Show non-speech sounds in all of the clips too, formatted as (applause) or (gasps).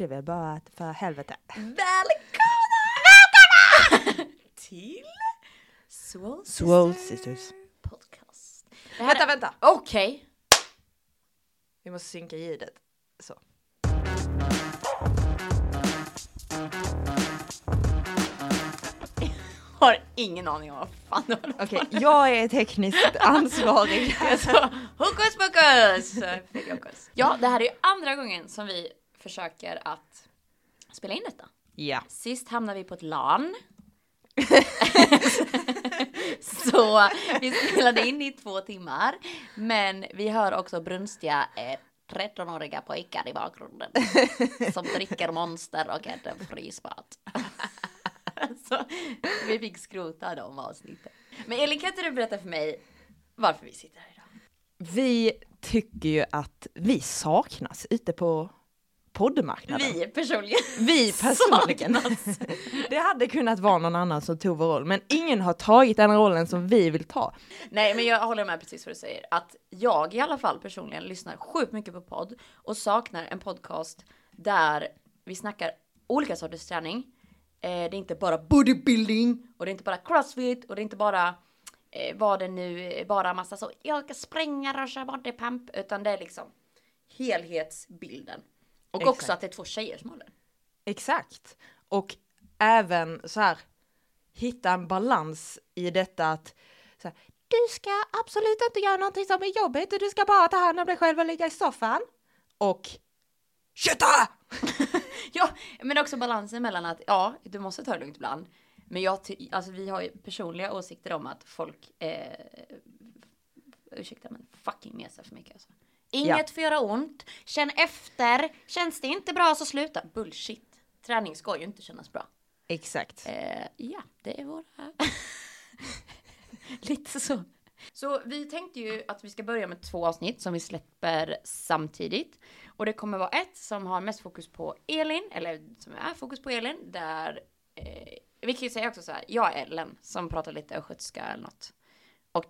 Det är väl bara att för helvete. Välkomna! Välkomna! (laughs) Till Swole Sisters, Swole Sisters. Podcast. Det här Vänta, är- vänta! Okej. Vi måste synka ljudet. Så. (laughs) Har ingen aning om vad fan det var. Okej, jag är tekniskt (laughs) ansvarig. Sa hokus pokus! Fick jag hokus. Ja, det här är ju andra gången som vi försöker att spela in detta. Ja. Sist hamnade vi på ett LAN. (laughs) Så vi spelade in i två timmar. Men vi hör också brunstiga eh, 13-åriga pojkar i bakgrunden. Som (laughs) dricker monster och äter frysmat. (laughs) Så vi fick skrota de avsnitten. Men Elin, kan inte du berätta för mig varför vi sitter här idag? Vi tycker ju att vi saknas ute på poddmarknaden. Vi personligen. Vi (laughs) personligen. Det hade kunnat vara någon annan som tog vår roll, men ingen har tagit den rollen som vi vill ta. Nej, men jag håller med precis vad du säger. Att jag i alla fall personligen lyssnar sjukt mycket på podd och saknar en podcast där vi snackar olika sorters träning. Eh, det är inte bara bodybuilding och det är inte bara crossfit och det är inte bara eh, vad det nu bara massa så jag ska spränga och köra bodypump utan det är liksom helhetsbilden. Och också Exakt. att det är två tjejer som håller. Exakt. Och även så här hitta en balans i detta att här, du ska absolut inte göra någonting som är jobbigt, du ska bara ta hand om dig själv och ligga i soffan. Och kötta! (laughs) Ja, men också balansen mellan att ja, du måste ta det lugnt ibland. Men jag, alltså vi har ju personliga åsikter om att folk, eh, ursäkta men fucking mesar för mycket alltså. Inget får göra ont, känn efter, känns det inte bra så sluta. Bullshit. Träning ska ju inte kännas bra. Exakt. Eh, ja, det är våra... (laughs) Lite så. Så vi tänkte ju att vi ska börja med två avsnitt som vi släpper samtidigt. Och det kommer vara ett som har mest fokus på Elin, eller som är fokus på Elin, där... Eh, vi kan ju säga också så här, jag är Ellen som pratar lite östgötska eller något. Och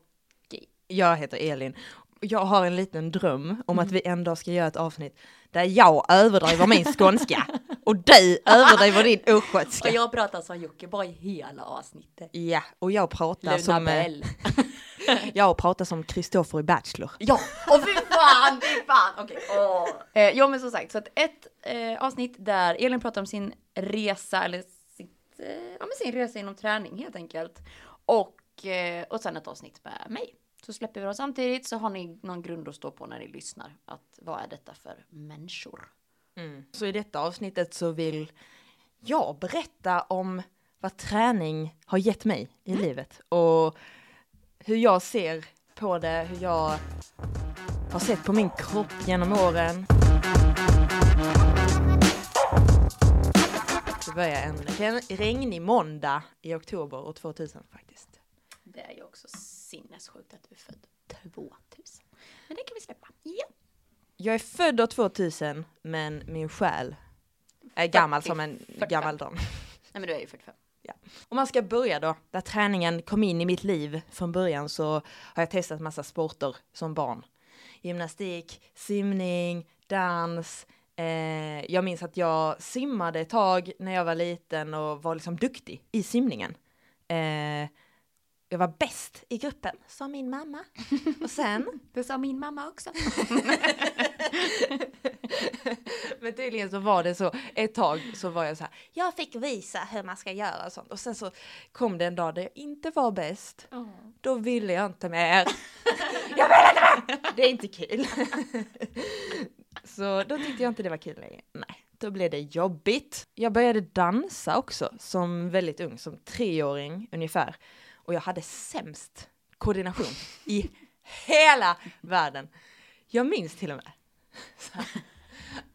Jag heter Elin. Jag har en liten dröm om att vi en dag ska göra ett avsnitt där jag överdriver min skånska (laughs) och du överdriver din och östgötska. jag pratar som Jockiboi hela avsnittet. Ja, och jag pratar Luna som, eh, Bell. (laughs) jag pratar som Kristoffer i Bachelor. Ja, och fy fan, fy fan. Okej, åh. Eh, ja men som sagt, så att ett eh, avsnitt där Elin pratar om sin resa, eller sitt, eh, ja, men sin resa inom träning helt enkelt. Och, eh, och sen ett avsnitt med mig. Så släpper vi dem samtidigt så har ni någon grund att stå på när ni lyssnar. Att vad är detta för människor? Så i detta avsnittet så vill jag berätta om vad träning har gett mig i livet och hur jag ser på det, hur jag har sett på min kropp genom åren. Det börjar en regnig måndag i oktober år 2000 faktiskt. Det är ju också sinnessjukt att du är född 2000. Men det kan vi släppa. Ja. Jag är född år 2000 men min själ är gammal som en 45. gammal dam. Nej men du är ju 45. Om man ska börja då, där träningen kom in i mitt liv från början så har jag testat massa sporter som barn. Gymnastik, simning, dans. Eh, jag minns att jag simmade ett tag när jag var liten och var liksom duktig i simningen. Eh, jag var bäst i gruppen, sa min mamma. (laughs) Och sen Det sa min mamma också. (laughs) Men tydligen så var det så, ett tag så var jag så här, jag fick visa hur man ska göra och sånt. Och sen så kom det en dag där jag inte var bäst. Då ville jag inte mer. (laughs) jag vill inte mer! Det är inte kul. så då tyckte jag inte det var kul längre. Nej, då blev det jobbigt. Jag började dansa också som väldigt ung, som treåring ungefär. Och jag hade sämst koordination i hela världen. Jag minns till och med här,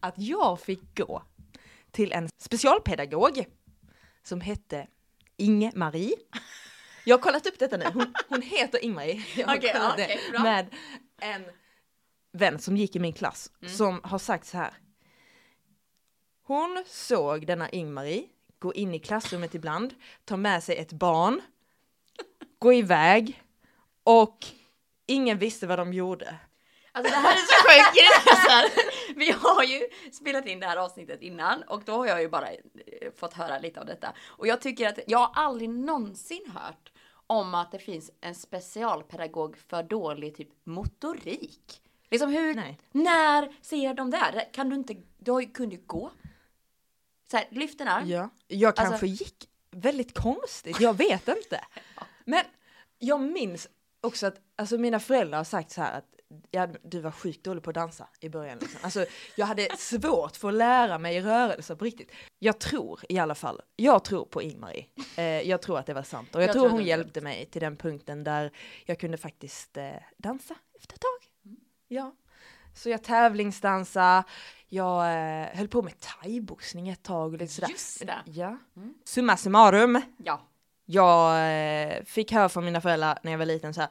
(laughs) att jag fick gå till en specialpedagog som hette Inge-Marie. Jag har kollat upp detta nu, hon, hon heter Inge-Marie. Jag det bra. med en vän som gick i min klass som har sagt så här. Hon såg denna Ingmarie gå in i klassrummet ibland, ta med sig ett barn, gå iväg och ingen visste vad de gjorde. Alltså det här är så sjukt. (laughs) Vi har ju spelat in det här avsnittet innan och då har jag ju bara eh, fått höra lite av detta. Och jag tycker att jag har aldrig någonsin hört om att det finns en specialpedagog för dålig typ motorik. Liksom hur, Nej. när ser de det? Kan du inte, du kunde ju gå. Så här, lyft den här. Ja, jag Alltså- kanske gick väldigt konstigt, jag vet inte. Men jag minns också att alltså mina föräldrar har sagt så här att ja, du var sjukt dålig på att dansa i början. Liksom. Alltså, jag hade svårt för att lära mig rörelser på riktigt. Jag tror i alla fall, jag tror på Ingmarie. Eh, jag tror att det var sant och jag, Jag tror tror hon hjälpte mig till den punkten där jag kunde faktiskt eh, dansa efter ett tag. Mm. Ja. Så jag tävlingsdansade, jag eh, höll på med thaiboxning ett tag och lite sådär. Just det. Ja. Mm. Summa summarum, Ja. jag eh, fick höra från mina föräldrar när jag var liten så här.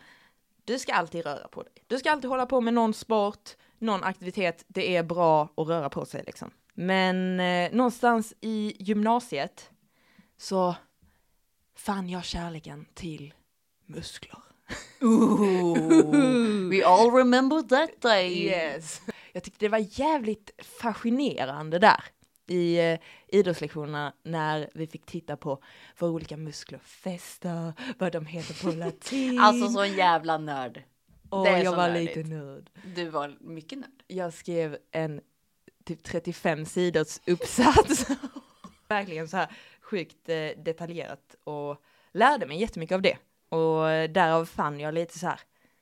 Du ska alltid röra på dig. Du ska alltid hålla på med någon sport, någon aktivitet. Det är bra att röra på sig liksom. Men eh, någonstans i gymnasiet så fann jag kärleken till muskler. Ooh, we all remember that day. Yes. Jag tyckte det var jävligt fascinerande där i eh, idrottslektionerna när vi fick titta på vad olika muskler fäster, vad de heter på latin. Alltså så en jävla nörd. och jag var nördigt. lite nörd. Du var mycket nörd. Jag skrev en typ 35 sidors uppsats. (laughs) Verkligen så här sjukt eh, detaljerat och lärde mig jättemycket av det. Och eh, därav fann jag lite så här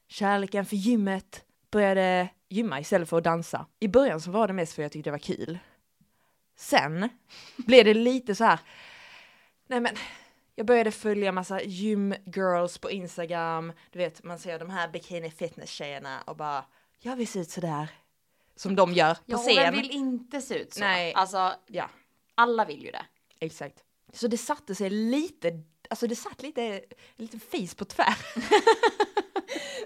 kärleken för gymmet, började gymma istället för att dansa. I början så var det mest för att jag tyckte det var kul. Sen blev det lite så här, nej men, jag började följa massa gymgirls på Instagram, du vet man ser de här bikini fitness tjejerna och bara, jag vill se ut sådär. Som de gör på Ja, scen. vem vill inte se ut så? Nej. Alltså, Ja, alla vill ju det. exakt. Så det satte sig lite, alltså det satt lite, en liten fis på tvär.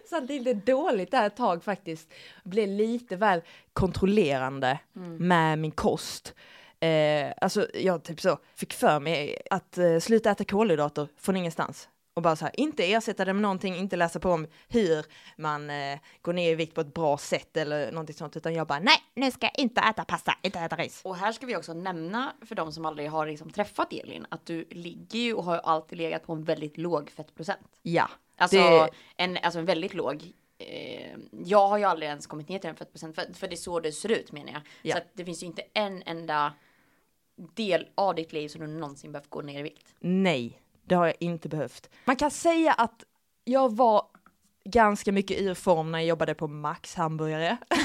(laughs) satt lite dåligt där ett tag faktiskt. Blev lite väl kontrollerande med min kost. Eh, alltså jag typ så fick för mig att eh, sluta äta kolhydrater från ingenstans. Och bara så här, inte ersätta det med någonting, inte läsa på om hur man eh, går ner i vikt på ett bra sätt eller någonting sånt, utan jag bara nej, nu ska jag inte äta pasta, inte äta ris. Och här ska vi också nämna för de som aldrig har liksom träffat Elin att du ligger ju och har alltid legat på en väldigt låg fettprocent. Ja, Alltså, Det- en, alltså en väldigt låg. Eh, jag har ju aldrig ens kommit ner till en fettprocent för, för det är så det ser ut menar jag. Ja. Så att det finns ju inte en enda del av ditt liv som du någonsin behövt gå ner i vikt. Nej, det har jag inte behövt. Man kan säga att jag var ganska mycket ur form när jag jobbade på Max hamburgare. (laughs) (laughs)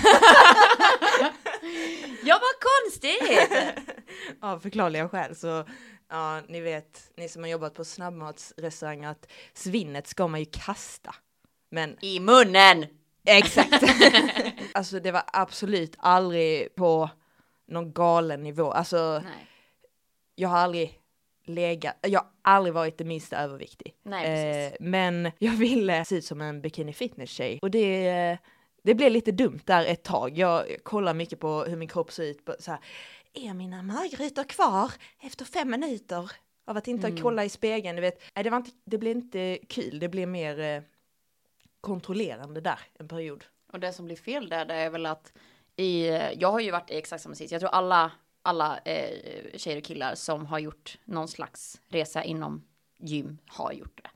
Ja vad konstigt! Av förklarliga skäl så, ja, ni vet, ni som har jobbat på snabbmatsrestauranger att svinnet ska man ju kasta. Men I munnen! exakt. (laughs) alltså det var absolut aldrig på någon galen nivå. Alltså Nej, jag har aldrig legat, jag har aldrig varit det minsta överviktig. nej precis. Eh, men jag ville se ut som en bikini fitness tjej och det, eh, det blev lite dumt där ett tag. Jag kollar mycket på hur min kropp ser ut. på Så här, är mina magrutor kvar efter fem minuter av att inte Mm. kolla i spegeln? Du vet, nej, det, var inte, det blev inte kul, det blev mer eh, kontrollerande där en period. Och det som blir fel där, det är väl att i, jag har ju varit i exakt samma sits. Jag tror alla, alla eh, tjejer och killar som har gjort någon slags resa inom gym har gjort det.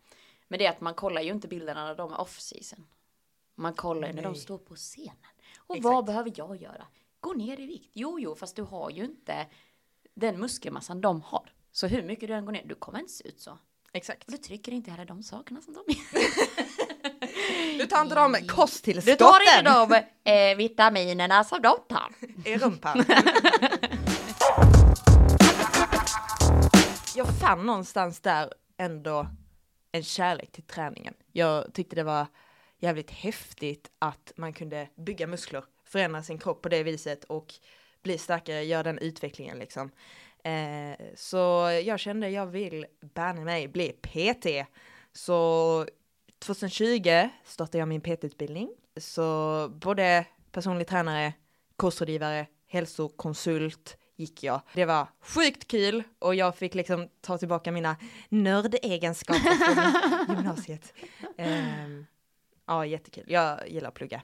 Men det är att man kollar ju inte bilderna när de är off season. Man kollar ju när de står på scenen. Och Exakt. vad behöver jag göra? Gå ner i vikt. Jo, jo, fast du har ju inte den muskelmassan de har. Så hur mycket du än går ner, du kommer inte se ut så. Exakt. Och du trycker inte heller de sakerna som de gör. (laughs) Du tar inte de (laughs) Du kosttillskotten tar inte de eh, vitaminerna som de tar. i rumpan. (laughs) fann någonstans där ändå en kärlek till träningen. Jag tyckte det var jävligt häftigt att man kunde bygga muskler, förändra sin kropp på det viset och bli starkare, göra den utvecklingen liksom. Eh, så jag kände jag vill banne mig bli PT. Så 2020 startade jag min PT-utbildning. Så både personlig tränare, kostrådgivare, hälsokonsult gick jag. Det var sjukt kul och jag fick liksom ta tillbaka mina nördegenskaper från (laughs) gymnasiet. Ehm, ja, jättekul. Jag gillar att plugga.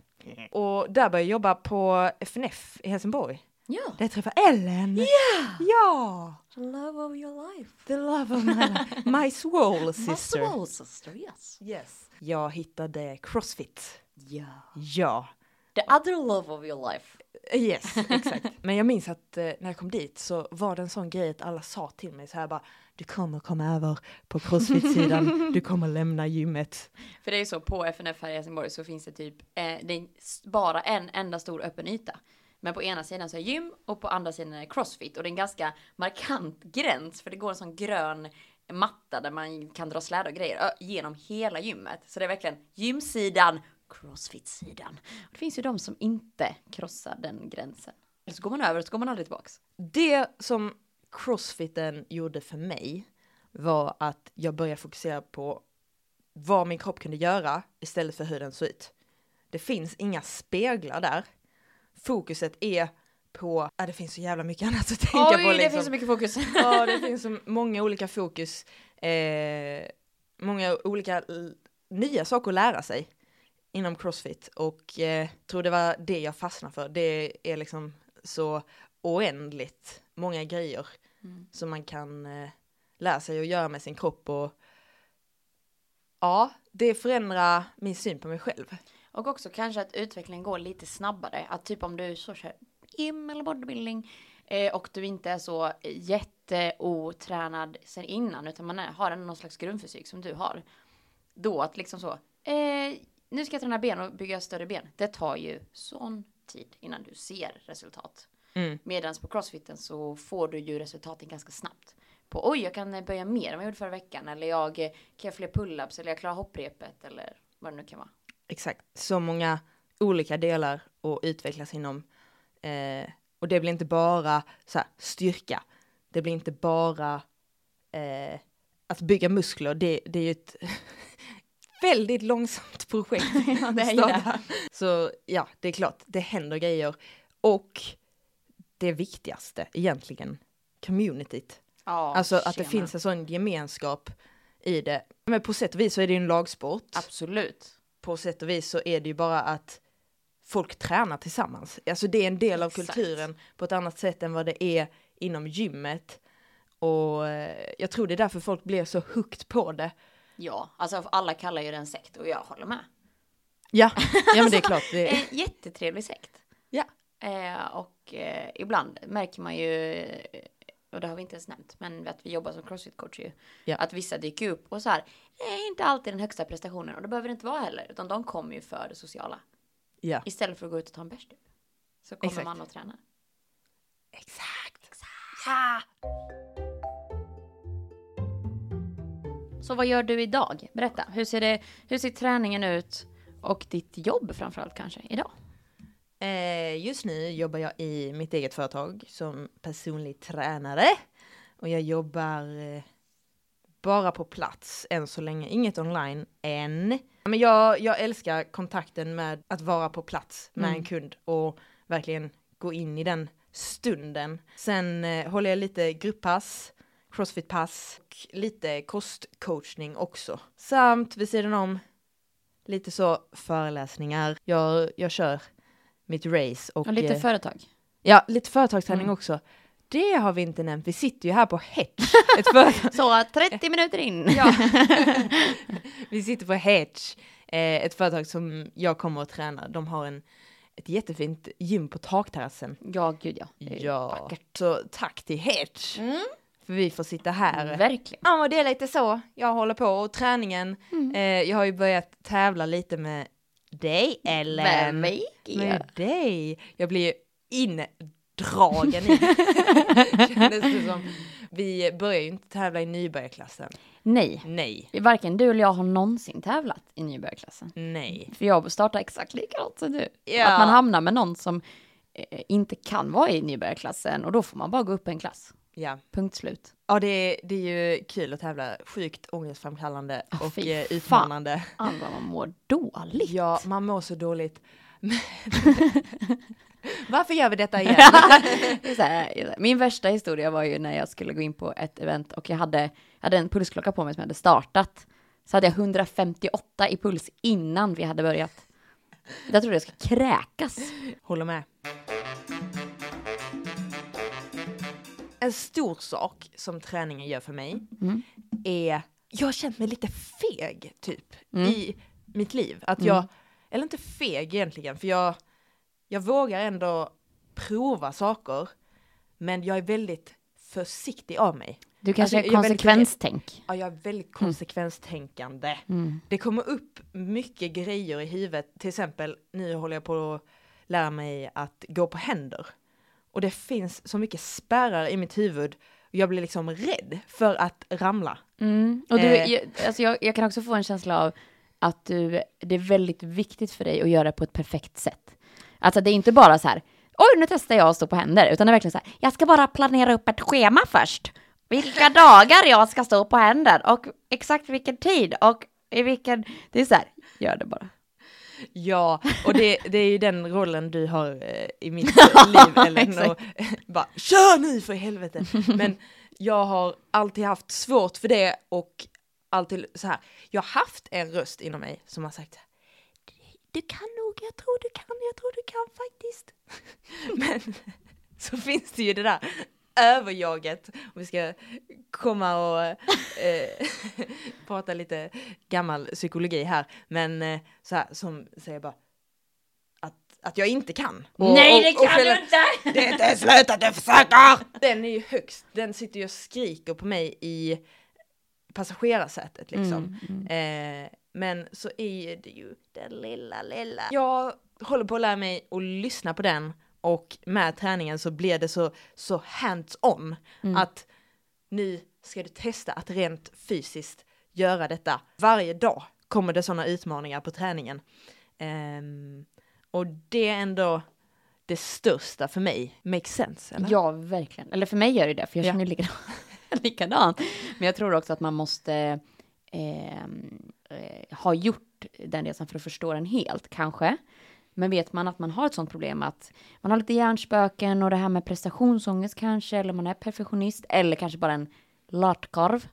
Och där började jag jobba på FNF i Helsingborg. Ja. Där jag träffade Ellen. Ja! Ja! The love of your life. The love of my life. My swole sister. Muscle sister, yes. Yes. Jag hittade crossfit. Ja. Ja. The other love of your life. Yes, exakt. (laughs) Men jag minns att eh, när jag kom dit så var det en sån grej att alla sa till mig så här bara Du kommer komma över på crossfit-sidan, du kommer lämna gymmet. För det är ju så, på FNF här i Helsingborg så finns det typ, eh, det är bara en enda stor öppen yta. Men på ena sidan så är gym och på andra sidan är crossfit. Och det är en ganska markant gräns för det går en sån grön matta där man kan dra släde och grejer genom hela gymmet. Så det är verkligen gymsidan, crossfit-sidan. Det finns ju de som inte krossar den gränsen. Eller så går man över och så går man aldrig tillbaks. Det som crossfiten gjorde för mig var att jag började fokusera på vad min kropp kunde göra istället för hur den såg ut. Det finns inga speglar där. Fokuset är på, ja det finns så jävla mycket annat att tänka Oj, på det liksom. finns så mycket fokus. Ja, det finns så många olika fokus, eh, många olika nya saker att lära sig inom crossfit och eh, tror det var det jag fastnade för. Det är liksom så oändligt många grejer Mm. som man kan eh, lära sig att göra med sin kropp och ja, det förändrar min syn på mig själv. Och också kanske att utvecklingen går lite snabbare. Att typ om du så kör gym eller bodybuilding eh, och du inte är så jätteotränad sen innan utan man är, har någon slags grundfysik som du har. Då att liksom så, eh, nu ska jag träna ben och bygga större ben. Det tar ju sån tid innan du ser resultat. Mm. Medan på crossfiten så får du ju resultaten ganska snabbt. På oj, jag kan eh, böja mer än vad jag gjorde förra veckan. Eller jag eh, kan göra fler pull-ups. Eller jag klarar hopprepet. Eller vad det nu kan vara. Exakt, så många olika delar att utvecklas inom. Eh, och det blir inte bara så här, styrka, det blir inte bara eh, att bygga muskler, det, det är ju ett (laughs) väldigt långsamt projekt. (laughs) Ja, det är starta. Så ja, det är klart, det händer grejer. Och det viktigaste egentligen, communityt. Ja, Alltså att det tjena. finns en sån gemenskap i det. Men på sätt och vis så är det ju en lagsport Absolut. på sätt och vis så är det ju bara att folk tränar tillsammans. Alltså det är en del av Exakt. kulturen på ett annat sätt än vad det är inom gymmet. Och eh, jag tror det är därför folk blir så hooked på det. Ja, alltså alla kallar ju det en sekt och jag håller med. Ja, ja men det är klart. Det, (laughs) En jättetrevlig sekt. Ja. Eh, och eh, ibland märker man ju, eh, och det har vi inte ens nämnt, men att vi jobbar som crossfit-coach ju. Ja. Att vissa dyker upp och så här, det är inte alltid den högsta prestationen och det behöver det inte vara heller, utan de kommer ju för det sociala. ja, Istället för att gå ut och ta en bärs typ. Så kommer Exakt. man och tränar. exakt. Ja! Så vad gör du idag? Berätta, hur ser, det, hur ser träningen ut och ditt jobb framförallt kanske idag? Eh, just nu jobbar jag i mitt eget företag som personlig tränare. Och jag jobbar eh, bara på plats än så länge, inget online än. Men jag, jag älskar kontakten med att vara på plats med Mm. en kund och verkligen gå in i den stunden. Sen eh, håller jag lite grupppass, crossfitpass och lite kostcoachning också. Samt vid sidan om lite så föreläsningar. Jag, jag kör mitt race och, Och lite eh, företag. ja, lite företagsträning Mm. också. Det har vi inte nämnt. Vi sitter ju här på Hedge, (laughs) ett företag. Så 30 minuter in. (laughs) Ja. (laughs) vi sitter på Hedge, eh, ett företag som jag kommer att träna. De har en, ett jättefint gym på takterrassen. Ja, gud ja. Ja, vackert. så tack till Hedge. Mm. För vi får sitta här. Verkligen. Ja, och det är lite så jag håller på. Och träningen, Mm. eh, jag har ju börjat tävla lite med dig, Ellen. Är jag? Med dig. Jag blir ju indragen i (laughs) (laughs) Kändes det som. Vi börjar ju inte tävla i nybörjarklassen. Nej, Nej, varken du eller jag har någonsin tävlat i nybörjarklassen. nej. För jag startar exakt likadant som du. Ja. Att man hamnar med någon som eh, inte kan vara i nybörjarklassen och då får man bara gå upp en klass. Ja, Punkt slut. ja det, är, det är ju kul att tävla. Sjukt ångestframkallande Ah, och eh, fan. utmanande. Andra man mår dåligt. Ja, man mår så dåligt. (laughs) Varför gör vi detta igen? (laughs) Här, min värsta historia var ju när jag skulle gå in på ett event och jag hade, jag hade en pulsklocka på mig som jag hade startat. Så hade jag 158 i puls innan vi hade börjat. Jag tror jag ska kräkas. Håller med. En stor sak som träningen gör för mig Mm. är, jag har känt mig lite feg typ Mm. i mitt liv. Att jag, eller inte feg egentligen, för jag, jag vågar ändå prova saker, men jag är väldigt försiktig av mig. Du kanske Alltså, är är väldigt konsekvenstänk. Ja, jag är väldigt konsekvenstänkande. Mm. Det kommer upp mycket grejer i huvudet. Till exempel, nu håller jag på att lära mig att gå på händer. Och det finns så mycket spärrar i mitt huvud. Jag blir liksom rädd för att ramla. Mm. Och du, Eh. jag, alltså jag, jag kan också få en känsla av att du, det är väldigt viktigt för dig att göra det på ett perfekt sätt. Alltså det är inte bara så här, oj nu testar jag att stå på händer, utan det är verkligen så här, jag ska bara planera upp ett schema först. Vilka (laughs) dagar jag ska stå på händer och exakt vilken tid och i vilken, det är så här, gör det bara. Ja, och det, det är ju den rollen du har eh, i mitt (laughs) liv, Ellen. (laughs) Och, bara, kör nu för helvete! (laughs) Men jag har alltid haft svårt för det och alltid så här, jag har haft en röst inom mig som har sagt du kan nog, jag tror du kan, jag tror du kan faktiskt. Men så finns det ju det där överjaget, om vi ska komma och eh, (laughs) prata lite gammal psykologi här, men eh, så här som säger bara att, att jag inte kan. Och- Nej och- det och kan du själv- inte! det är slut att du försöker! Den är ju högst, den sitter ju och skriker på mig i passagerarsätet liksom. Mm, Eh, men så är det ju den lilla, lilla. Jag håller på att lära mig att lyssna på den och med träningen så blir det så, så hands-on Mm. att nu ska du testa att rent fysiskt göra detta. Varje dag kommer det sådana utmaningar på träningen. Ehm, och det är ändå det största för mig. Makes sense, eller? Ja, verkligen. Eller för mig gör det det, för jag Ja. känner likadant. (laughs) likadant. Men jag tror också att man måste ehm, eh, ha gjort den resan för att förstå den helt, kanske. Men vet man att man har ett sånt problem att man har lite hjärnspöken och det här med prestationsångest kanske, eller man är perfektionist, eller kanske bara en latkorv,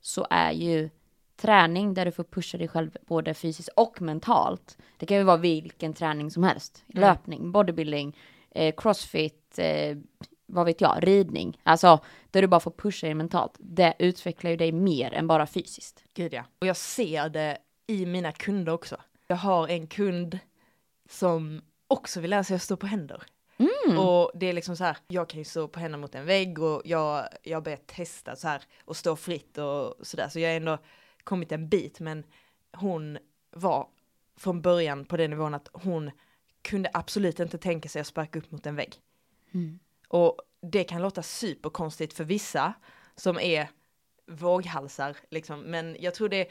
så är ju träning där du får pusha dig själv både fysiskt och mentalt. Det kan ju vara vilken träning som helst. Löpning, bodybuilding, eh, crossfit, eh, vad vet jag, ridning. Alltså, där du bara får pusha dig mentalt. Det utvecklar ju dig mer än bara fysiskt. Gud ja. Och jag ser det i mina kunder också. Jag har en kund som också vill lära sig att stå på händer. Och det är liksom så här, jag kan ju stå på händer mot en vägg och jag, jag börjar testa så här och stå fritt och sådär. Så jag har ändå kommit en bit men hon var från början på den nivån att hon kunde absolut inte tänka sig att sparka upp mot en vägg. Och det kan låta superkonstigt för vissa som är våghalsar liksom. Men jag tror det,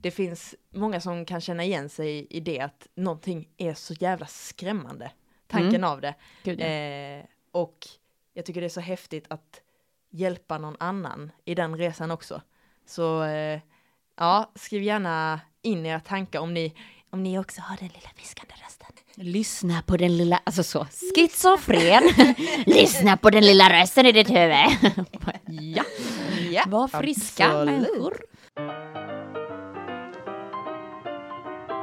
det finns många som kan känna igen sig i det att någonting är så jävla skrämmande. Tanken av det. Gud, ja. Eh, och jag tycker det är så häftigt att hjälpa någon annan i den resan också. Så eh, ja, skriv gärna in era tankar om ni, om ni också har den lilla viskande rösten. Lyssna på den lilla, alltså så, schizofren. (laughs) Lyssna på den lilla rösten i ditt huvud. ja, (laughs) Ja, var friska absolut. människor.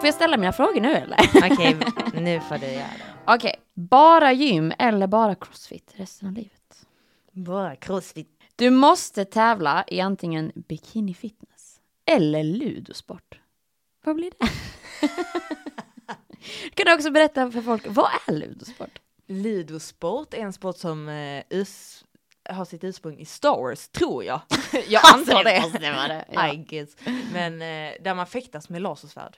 Får jag ställa mina frågor nu eller? Okej, (laughs) nu får du göra det. Okej, bara gym eller bara crossfit resten av livet? Bara crossfit. Du måste tävla i antingen bikini fitness eller ludosport. Vad blir det? (laughs) kan du också berätta för folk, vad är ludosport? Ludosport är en sport som eh, us- har sitt ursprung i Star Wars, tror jag. (laughs) jag Alltså, antar det. vara det, ja. I guess. Men eh, där man fäktas med lasersvärd.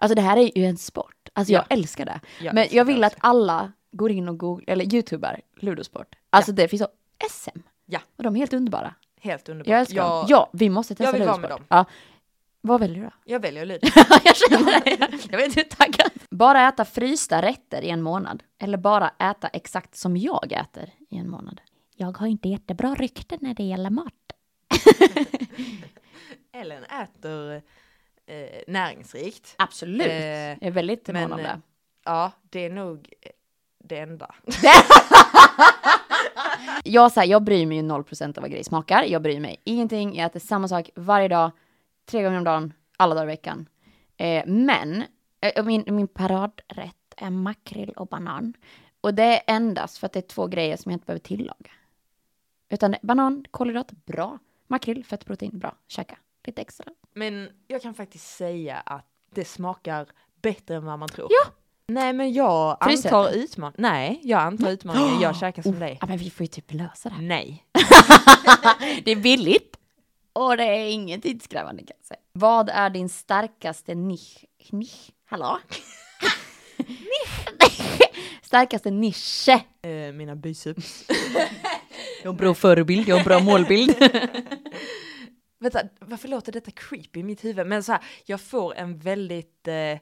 Alltså det här är ju en sport. Alltså jag Ja. älskar det. Jag Men älskar jag det vill att alla går in och googlar, eller youtubar, ludosport. Alltså det finns så SM. Ja. Och de är helt underbara. Helt underbart. Jag älskar jag, dem. Ja, vi måste testa jag vill vara ludosport. med dem. Ja. Vad väljer du då? jag väljer ludo. (laughs) jag känner det. (laughs) Jag vet hur taggad. Bara äta frysta rätter i en månad. Eller bara äta exakt som jag äter i en månad. Jag har inte jättebra rykte när det gäller mat. (laughs) Ellen äter eh, näringsrikt. Absolut. Eh, jag är väldigt mån om det. Ja, det är nog det enda. (laughs) Jag, så här, jag bryr mig ju 0% av vad grejer smakar. Jag bryr mig ingenting. Jag äter samma sak varje dag, tre gånger om dagen, alla dagar i veckan. Eh, men Eh, Min, min paradrätt är makrill och banan. Och det är endast för att det är två grejer som jag inte behöver tillaga. Utan banan, kolhydrater, bra. Makrill, fett, protein, bra. Käka. Lite extra. Men jag kan faktiskt säga att det smakar bättre än vad man tror. Ja. Nej men jag Frysäter. antar utmaning. Nej, jag antar utmaningen. Jag (gasps) käkar som dig. Ja, men vi får ju typ lösa det här. Nej. (laughs) Det är billigt. Och det är inget tidskrävande kan jag säga. Vad är din starkaste nisch? nisch? Hallå? (laughs) starkaste nisch? Eh, mina biceps. (laughs) Jag har bra förebild, jag har bra målbild. Vänta, varför låter detta creepy i mitt huvud? Men så här, jag får en väldigt eh,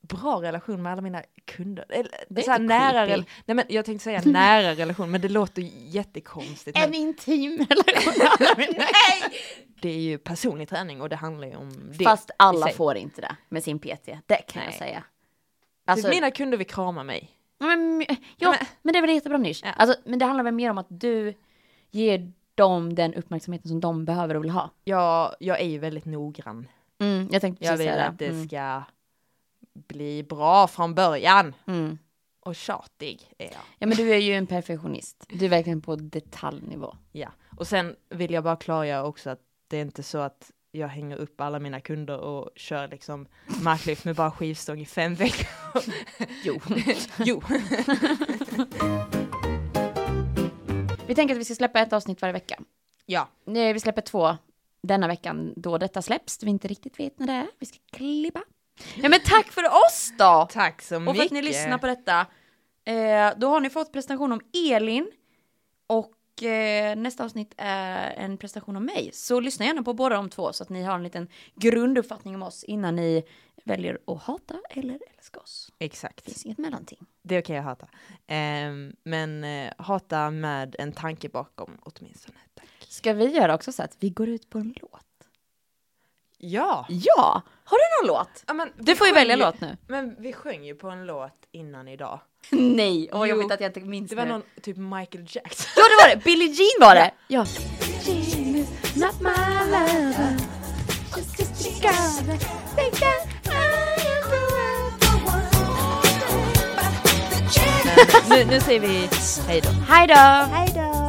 bra relation med alla mina kunder. Eller, Det är så här, nära creepy. Nej men jag tänkte säga nära relation, men det låter jättekonstigt. en Men intim relation. (laughs) nej! Det är ju personlig träning och det handlar ju om det. Fast alla får inte det med sin PT. Det kan jag Nej. säga. Alltså, Alltså, mina kunder vill krama mig. men, ja, Men- men det är väl en jättebra nisch. Ja. Alltså, men det handlar väl mer om att du ger dem den uppmärksamheten som de behöver och vill ha. Jag, jag är ju väldigt noggrann. Mm, jag tänkte Jag vill säga att det Mm. ska bli bra från början. Mm. Och tjatig är jag. Ja men du är ju en perfektionist. Du är verkligen på detaljnivå. Ja, och sen vill jag bara klargöra också att det är inte så att jag hänger upp alla mina kunder och kör liksom marklyft med bara skivstång i fem veckor. Jo. jo. (laughs) Vi tänker att vi ska släppa ett avsnitt varje vecka. Ja, Nej, Vi släpper två denna veckan då detta släpps. Vi inte riktigt vet när det är. Vi ska klippa. Ja men tack för oss då! tack så mycket. Och för att ni lyssnar på detta. Eh, då har ni fått presentation om Elin. Och eh, nästa avsnitt är en presentation om mig. Så lyssna gärna på båda de två så att ni har en liten grunduppfattning om oss innan ni väljer att hata eller älska oss. Det Exakt, finns inget mellanting. det är okej att hata. Ehm, men eh, hata med en tanke bakom åtminstone. Tack. Ska vi göra också så att vi går ut på en låt? Ja! Ja! Har du någon låt? ja men, Du får ju välja låt nu. Men vi sjöng ju på en låt innan idag. (laughs) Nej, åh vad Jo. jobbigt att jag inte minns Det var nu. någon typ Michael Jackson. Ja det var det! Billie Jean var det! Ja. Nu, nu säger vi hej då. Hej då! Hey, dog.